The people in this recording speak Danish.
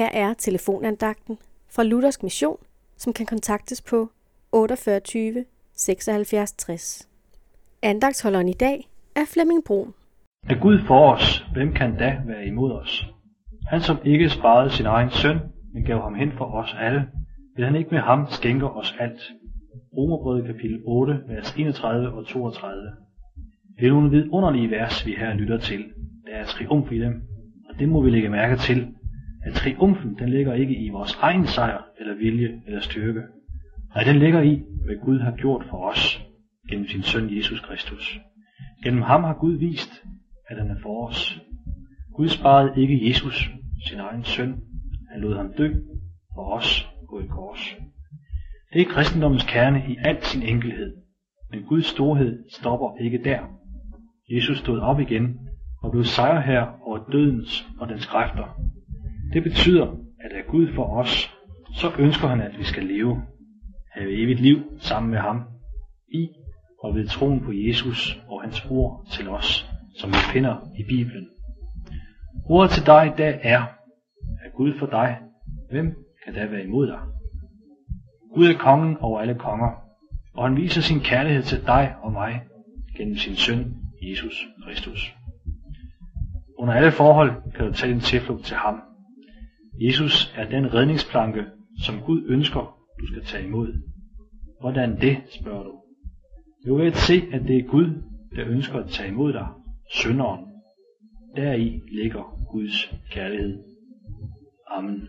Her er telefonandagten fra Luthersk Mission, som kan kontaktes på 48 76 60. Andagtsholderen i dag er Flemming Brun. Er Gud for os, hvem kan da være imod os? Han som ikke sparede sin egen søn, men gav ham hen for os alle, vil han ikke med ham skænke os alt. Romerbrevet kapitel 8, vers 31 og 32. Det er nogle vidunderlige vers, vi her lytter til. Der er triumf i dem, og det må vi lægge mærke til, at triumfen den ligger ikke i vores egen sejr, eller vilje, eller styrke. Nej, den ligger i, hvad Gud har gjort for os, gennem sin søn Jesus Kristus. Gennem ham har Gud vist, at han er for os. Gud sparede ikke Jesus, sin egen søn. Han lod ham dø for os på et kors. Det er kristendommens kerne i al sin enkelhed. Men Guds storhed stopper ikke der. Jesus stod op igen og blev sejrherre over dødens og dens kræfter. Det betyder, at er Gud for os, så ønsker han, at vi skal leve, have evigt liv sammen med ham, i og ved troen på Jesus og hans ord til os, som vi finder i Bibelen. Ordet til dig i dag er, er Gud for dig, hvem kan da være imod dig? Gud er kongen over alle konger, og han viser sin kærlighed til dig og mig gennem sin søn, Jesus Kristus. Under alle forhold kan du tage din tilflugt til ham. Jesus er den redningsplanke, som Gud ønsker, du skal tage imod. Hvordan det, spørger du? Jo ved at se, at det er Gud, der ønsker at tage imod dig, synderen. Deri ligger Guds kærlighed. Amen.